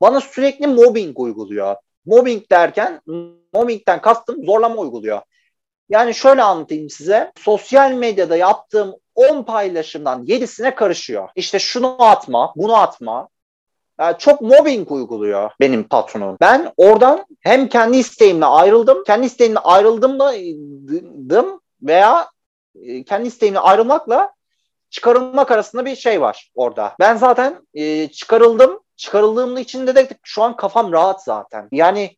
bana sürekli mobbing uyguluyor. Mobbing derken mobbingten kastım zorlama uyguluyor. Yani şöyle anlatayım size. Sosyal medyada yaptığım 10 paylaşımdan 7'sine karışıyor. İşte şunu atma, bunu atma. Yani çok mobbing uyguluyor benim patronum. Ben oradan hem kendi isteğimle ayrıldım. Kendi isteğimle ayrıldım da veya e, kendi isteğimle ayrılmakla çıkarılmak arasında bir şey var orada. Ben zaten e, çıkarıldım çıkarıldığımda içinde de şu an kafam rahat zaten. Yani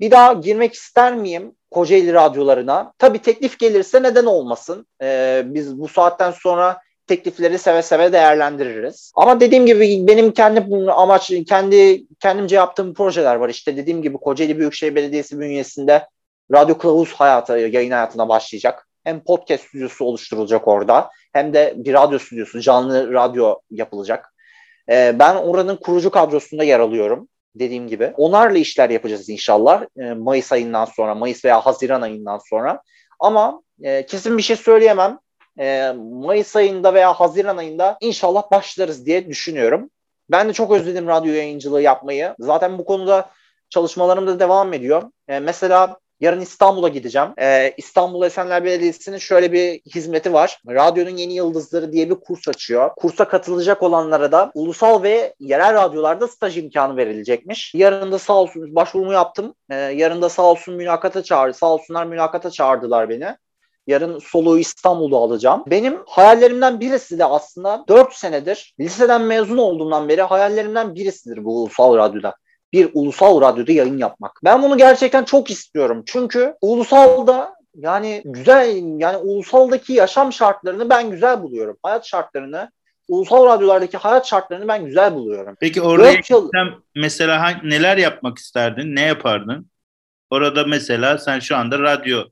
bir daha girmek ister miyim Kocaeli radyolarına? Tabii teklif gelirse neden olmasın? Ee, biz bu saatten sonra teklifleri seve seve değerlendiririz. Ama dediğim gibi benim kendi amaç kendi kendimce yaptığım projeler var. İşte dediğim gibi Kocaeli Büyükşehir Belediyesi bünyesinde Radyo Kılavuz hayatı, yayın hayatına başlayacak. Hem podcast stüdyosu oluşturulacak orada hem de bir radyo stüdyosu, canlı radyo yapılacak. E, ben oranın kurucu kadrosunda yer alıyorum dediğim gibi. Onlarla işler yapacağız inşallah e, Mayıs ayından sonra, Mayıs veya Haziran ayından sonra. Ama e, kesin bir şey söyleyemem. E, Mayıs ayında veya Haziran ayında inşallah başlarız diye düşünüyorum. Ben de çok özledim radyo yayıncılığı yapmayı. Zaten bu konuda çalışmalarım da devam ediyor. E, mesela Yarın İstanbul'a gideceğim. Ee, İstanbul Esenler Belediyesi'nin şöyle bir hizmeti var. Radyonun Yeni Yıldızları diye bir kurs açıyor. Kursa katılacak olanlara da ulusal ve yerel radyolarda staj imkanı verilecekmiş. Yarın da sağ olsun başvurumu yaptım. Ee, yarın da sağ olsun mülakata çağırdı. Sağ olsunlar mülakata çağırdılar beni. Yarın soluğu İstanbul'da alacağım. Benim hayallerimden birisi de aslında 4 senedir liseden mezun olduğumdan beri hayallerimden birisidir bu ulusal radyoda bir ulusal radyoda yayın yapmak. Ben bunu gerçekten çok istiyorum. Çünkü ulusalda yani güzel yani ulusaldaki yaşam şartlarını ben güzel buluyorum. Hayat şartlarını ulusal radyolardaki hayat şartlarını ben güzel buluyorum.
Peki oraya yıl... mesela neler yapmak isterdin? Ne yapardın? Orada mesela sen şu anda radyo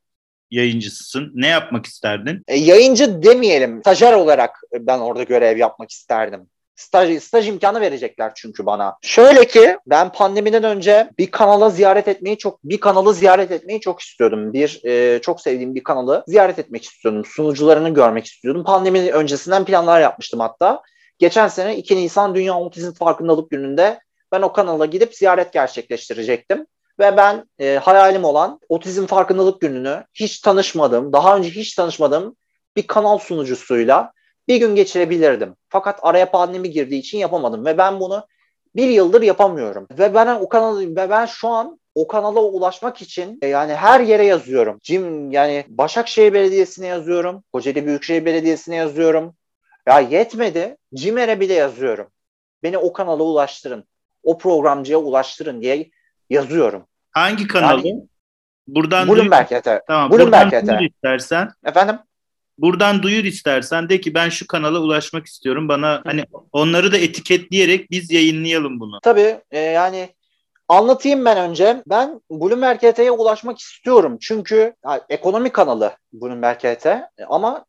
yayıncısısın. Ne yapmak isterdin?
E, yayıncı demeyelim. Stajyer olarak ben orada görev yapmak isterdim. Staj, staj imkanı verecekler çünkü bana. Şöyle ki ben pandemiden önce bir kanala ziyaret etmeyi çok bir kanalı ziyaret etmeyi çok istiyordum. Bir e, çok sevdiğim bir kanalı ziyaret etmek istiyordum. Sunucularını görmek istiyordum. Pandemi öncesinden planlar yapmıştım hatta. Geçen sene 2 Nisan Dünya Otizm Farkındalık Günü'nde ben o kanala gidip ziyaret gerçekleştirecektim. Ve ben e, hayalim olan Otizm Farkındalık Günü'nü hiç tanışmadığım, daha önce hiç tanışmadığım bir kanal sunucusuyla bir gün geçirebilirdim. Fakat araya pandemi girdiği için yapamadım ve ben bunu bir yıldır yapamıyorum. Ve ben o kanalı ve ben şu an o kanala ulaşmak için e, yani her yere yazıyorum. Cim yani Başakşehir Belediyesi'ne yazıyorum. Kocaeli Büyükşehir Belediyesi'ne yazıyorum. Ya yetmedi. Cimer'e bile yazıyorum. Beni o kanala ulaştırın. O programcıya ulaştırın diye yazıyorum.
Hangi kanalı? Yani,
buradan Bloomberg duyur.
Tamam, Bloomberg buradan duyur istersen.
Efendim?
Buradan duyur istersen de ki ben şu kanala ulaşmak istiyorum. Bana hani onları da etiketleyerek biz yayınlayalım bunu.
Tabii e, yani anlatayım ben önce. Ben Bloomberg HT'ye ulaşmak istiyorum. Çünkü yani, ekonomi kanalı Bloomberg HT ama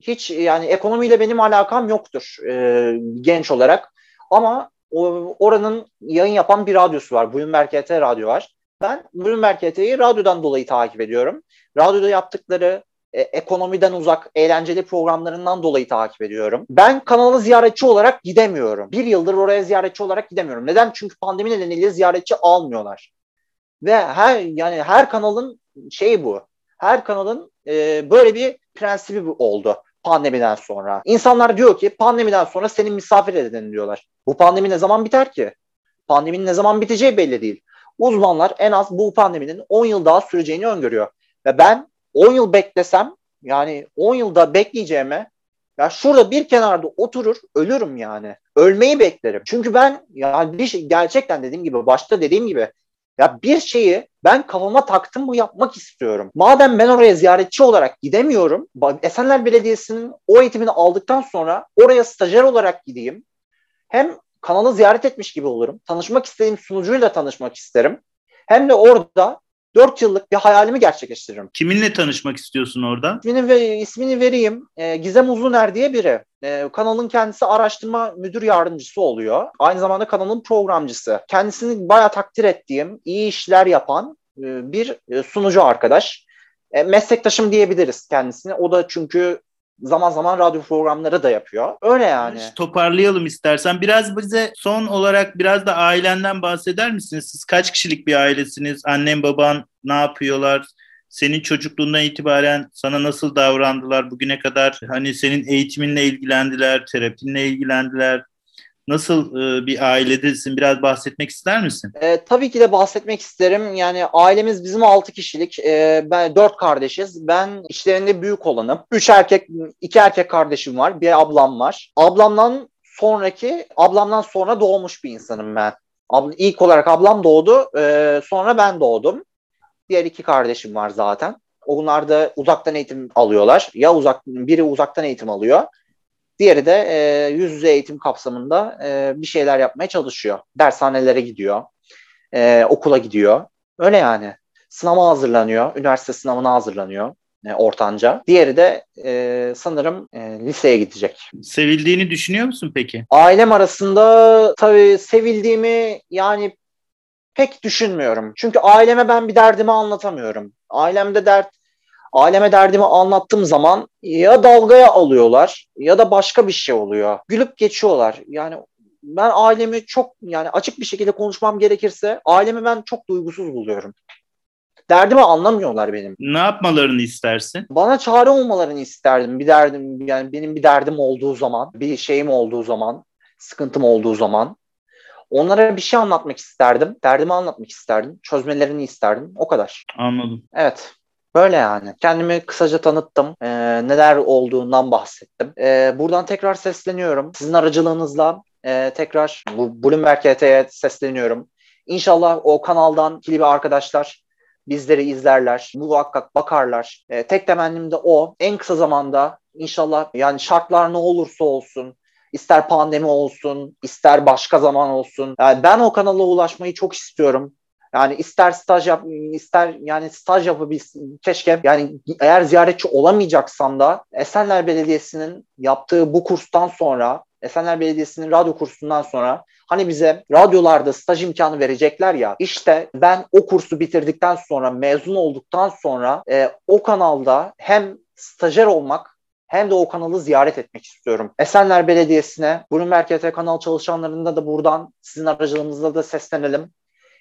hiç yani ekonomiyle benim alakam yoktur e, genç olarak. Ama o, oranın yayın yapan bir radyosu var. Bloomberg HT radyo var. Ben Bloomberg HT'yi radyodan dolayı takip ediyorum. Radyoda yaptıkları e, ekonomiden uzak eğlenceli programlarından dolayı takip ediyorum. Ben kanalı ziyaretçi olarak gidemiyorum. Bir yıldır oraya ziyaretçi olarak gidemiyorum. Neden? Çünkü pandemi nedeniyle ziyaretçi almıyorlar. Ve her yani her kanalın şeyi bu. Her kanalın e, böyle bir prensibi oldu pandemiden sonra. İnsanlar diyor ki pandemiden sonra seni misafir edin diyorlar. Bu pandemi ne zaman biter ki? Pandeminin ne zaman biteceği belli değil. Uzmanlar en az bu pandeminin 10 yıl daha süreceğini öngörüyor. Ve ben 10 yıl beklesem yani 10 yılda bekleyeceğime ya şurada bir kenarda oturur ölürüm yani. Ölmeyi beklerim. Çünkü ben yani bir şey, gerçekten dediğim gibi başta dediğim gibi ya bir şeyi ben kafama taktım mı yapmak istiyorum. Madem ben oraya ziyaretçi olarak gidemiyorum. Esenler Belediyesi'nin o eğitimini aldıktan sonra oraya stajyer olarak gideyim. Hem kanalı ziyaret etmiş gibi olurum. Tanışmak istediğim sunucuyla tanışmak isterim. Hem de orada 4 yıllık bir hayalimi gerçekleştiririm.
Kiminle tanışmak istiyorsun orada?
İsmini, ve, ismini vereyim. E, Gizem Uzuner diye biri. E, kanalın kendisi araştırma müdür yardımcısı oluyor. Aynı zamanda kanalın programcısı. Kendisini bayağı takdir ettiğim, iyi işler yapan e, bir e, sunucu arkadaş. E, meslektaşım diyebiliriz kendisine. O da çünkü zaman zaman radyo programları da yapıyor. Öyle yani.
Toparlayalım istersen. Biraz bize son olarak biraz da ailenden bahseder misiniz? Siz kaç kişilik bir ailesiniz? Annen baban ne yapıyorlar? Senin çocukluğundan itibaren sana nasıl davrandılar bugüne kadar? Hani senin eğitiminle ilgilendiler, terapinle ilgilendiler. Nasıl e, bir ailedesin? Biraz bahsetmek ister misin?
E, tabii ki de bahsetmek isterim. Yani ailemiz bizim 6 kişilik. E, ben 4 kardeşiz. Ben işlerinde büyük olanım. 3 erkek, 2 erkek kardeşim var. Bir ablam var. Ablamdan sonraki, ablamdan sonra doğmuş bir insanım ben. Ab, ilk olarak ablam doğdu. E, sonra ben doğdum. Diğer iki kardeşim var zaten. Onlar da uzaktan eğitim alıyorlar. Ya uzak biri uzaktan eğitim alıyor. Diğeri de e, yüz yüze eğitim kapsamında e, bir şeyler yapmaya çalışıyor. Dershanelere gidiyor, e, okula gidiyor. Öyle yani. Sınava hazırlanıyor, üniversite sınavına hazırlanıyor e, ortanca. Diğeri de e, sanırım e, liseye gidecek.
Sevildiğini düşünüyor musun peki?
Ailem arasında tabii sevildiğimi yani pek düşünmüyorum. Çünkü aileme ben bir derdimi anlatamıyorum. Ailemde dert Aileme derdimi anlattığım zaman ya dalgaya alıyorlar ya da başka bir şey oluyor. Gülüp geçiyorlar. Yani ben ailemi çok yani açık bir şekilde konuşmam gerekirse ailemi ben çok duygusuz buluyorum. Derdimi anlamıyorlar benim.
Ne yapmalarını istersin?
Bana çare olmalarını isterdim. Bir derdim yani benim bir derdim olduğu zaman, bir şeyim olduğu zaman, sıkıntım olduğu zaman onlara bir şey anlatmak isterdim. Derdimi anlatmak isterdim. Çözmelerini isterdim. O kadar.
Anladım.
Evet. Böyle yani. Kendimi kısaca tanıttım. E, neler olduğundan bahsettim. E, buradan tekrar sesleniyorum. Sizin aracılığınızla e, tekrar bu Bloomberg HT'ye sesleniyorum. İnşallah o kanaldan bir arkadaşlar bizleri izlerler, muhakkak bakarlar. E, tek temennim de o. En kısa zamanda inşallah yani şartlar ne olursa olsun ister pandemi olsun, ister başka zaman olsun. Yani ben o kanala ulaşmayı çok istiyorum. Yani ister staj yap, ister yani staj yapabilsin. Keşke yani eğer ziyaretçi olamayacaksam da Esenler Belediyesi'nin yaptığı bu kurstan sonra Esenler Belediyesi'nin radyo kursundan sonra hani bize radyolarda staj imkanı verecekler ya işte ben o kursu bitirdikten sonra mezun olduktan sonra e, o kanalda hem stajyer olmak hem de o kanalı ziyaret etmek istiyorum. Esenler Belediyesi'ne, Bloomberg YT kanal çalışanlarında da buradan sizin aracılığınızla da seslenelim.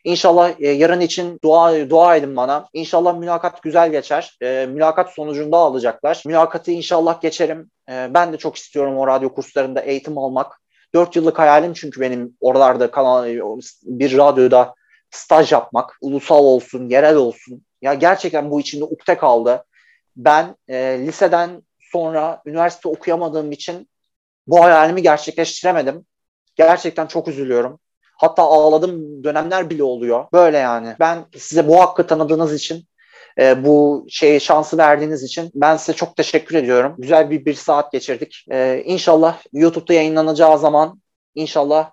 İnşallah e, yarın için dua dua edin bana. İnşallah mülakat güzel geçer. E, mülakat sonucunda alacaklar. Mülakatı inşallah geçerim. E, ben de çok istiyorum o radyo kurslarında eğitim almak. Dört yıllık hayalim çünkü benim oralarda kanal bir radyoda staj yapmak. Ulusal olsun, yerel olsun. Ya gerçekten bu içinde ukde kaldı. Ben e, liseden sonra üniversite okuyamadığım için bu hayalimi gerçekleştiremedim. Gerçekten çok üzülüyorum. Hatta ağladığım dönemler bile oluyor. Böyle yani. Ben size bu hakkı tanıdığınız için e, bu şeyi şansı verdiğiniz için ben size çok teşekkür ediyorum. Güzel bir bir saat geçirdik. E, inşallah YouTube'da yayınlanacağı zaman inşallah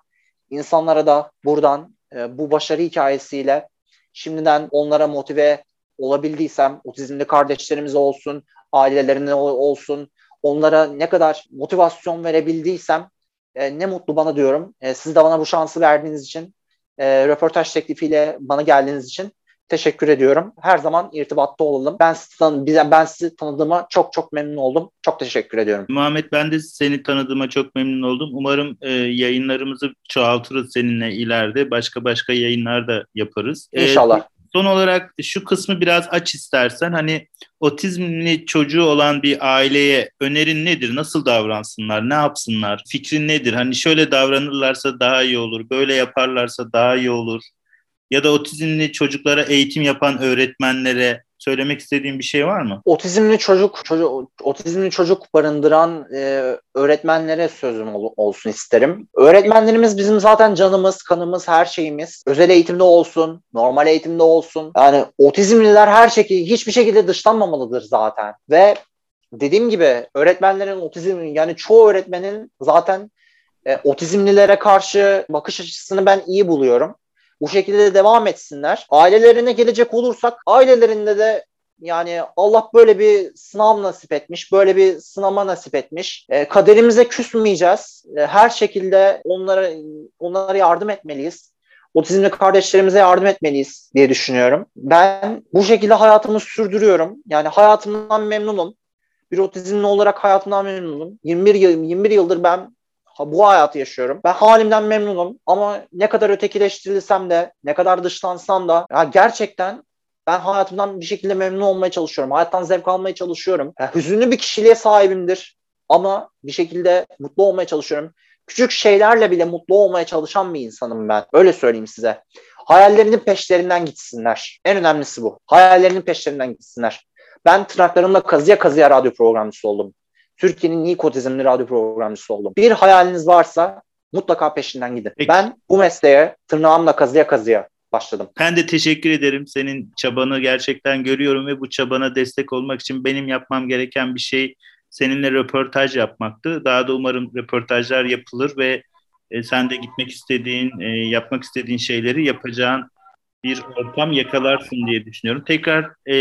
insanlara da buradan e, bu başarı hikayesiyle şimdiden onlara motive olabildiysem otizmli kardeşlerimiz olsun, ailelerine olsun onlara ne kadar motivasyon verebildiysem e, ne mutlu bana diyorum. E, siz de bana bu şansı verdiğiniz için, e, röportaj teklifiyle bana geldiğiniz için teşekkür ediyorum. Her zaman irtibatta olalım. Ben sizi, tan ben sizi tanıdığıma çok çok memnun oldum. Çok teşekkür ediyorum.
Muhammed ben de seni tanıdığıma çok memnun oldum. Umarım e, yayınlarımızı çoğaltırız seninle ileride. Başka başka yayınlar da yaparız.
E, İnşallah.
Son olarak şu kısmı biraz aç istersen. Hani otizmli çocuğu olan bir aileye önerin nedir? Nasıl davransınlar? Ne yapsınlar? Fikrin nedir? Hani şöyle davranırlarsa daha iyi olur. Böyle yaparlarsa daha iyi olur. Ya da otizmli çocuklara eğitim yapan öğretmenlere söylemek istediğin bir şey var mı?
Otizmli çocuk, çocuk otizmli çocuk barındıran e, öğretmenlere sözüm ol, olsun isterim. Öğretmenlerimiz bizim zaten canımız, kanımız, her şeyimiz. Özel eğitimde olsun, normal eğitimde olsun. Yani otizmliler her şekilde hiçbir şekilde dışlanmamalıdır zaten. Ve dediğim gibi öğretmenlerin otizm yani çoğu öğretmenin zaten e, otizmlilere karşı bakış açısını ben iyi buluyorum. Bu şekilde de devam etsinler. Ailelerine gelecek olursak ailelerinde de yani Allah böyle bir sınav nasip etmiş, böyle bir sınama nasip etmiş. E, kaderimize küsmeyeceğiz. E, her şekilde onlara onlara yardım etmeliyiz. Otizmli kardeşlerimize yardım etmeliyiz diye düşünüyorum. Ben bu şekilde hayatımı sürdürüyorum. Yani hayatımdan memnunum. Bir otizmli olarak hayatımdan memnunum. 21 yıl 21 yıldır ben bu hayatı yaşıyorum. Ben halimden memnunum ama ne kadar ötekileştirilsem de, ne kadar dışlansam da ya gerçekten ben hayatımdan bir şekilde memnun olmaya çalışıyorum. Hayattan zevk almaya çalışıyorum. Yani hüzünlü bir kişiliğe sahibimdir ama bir şekilde mutlu olmaya çalışıyorum. Küçük şeylerle bile mutlu olmaya çalışan bir insanım ben. Öyle söyleyeyim size. Hayallerinin peşlerinden gitsinler. En önemlisi bu. Hayallerinin peşlerinden gitsinler. Ben tırnaklarımla kazıya kazıya radyo programcısı oldum. Türkiye'nin ilk otizmli radyo programcısı oldum. Bir hayaliniz varsa mutlaka peşinden gidin. Peki. Ben bu mesleğe tırnağımla kazıya kazıya başladım.
Ben de teşekkür ederim. Senin çabanı gerçekten görüyorum ve bu çabana destek olmak için benim yapmam gereken bir şey seninle röportaj yapmaktı. Daha da umarım röportajlar yapılır ve e, sen de gitmek istediğin, e, yapmak istediğin şeyleri yapacağın bir ortam yakalarsın diye düşünüyorum. Tekrar e,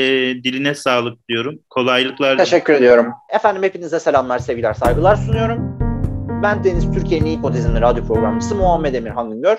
diline sağlık diyorum. Kolaylıklar.
Teşekkür ediyorum. Efendim hepinize selamlar, sevgiler, saygılar sunuyorum. Ben Deniz Türkiye'nin ilk otizmli radyo programcısı Muhammed Emir Güngör.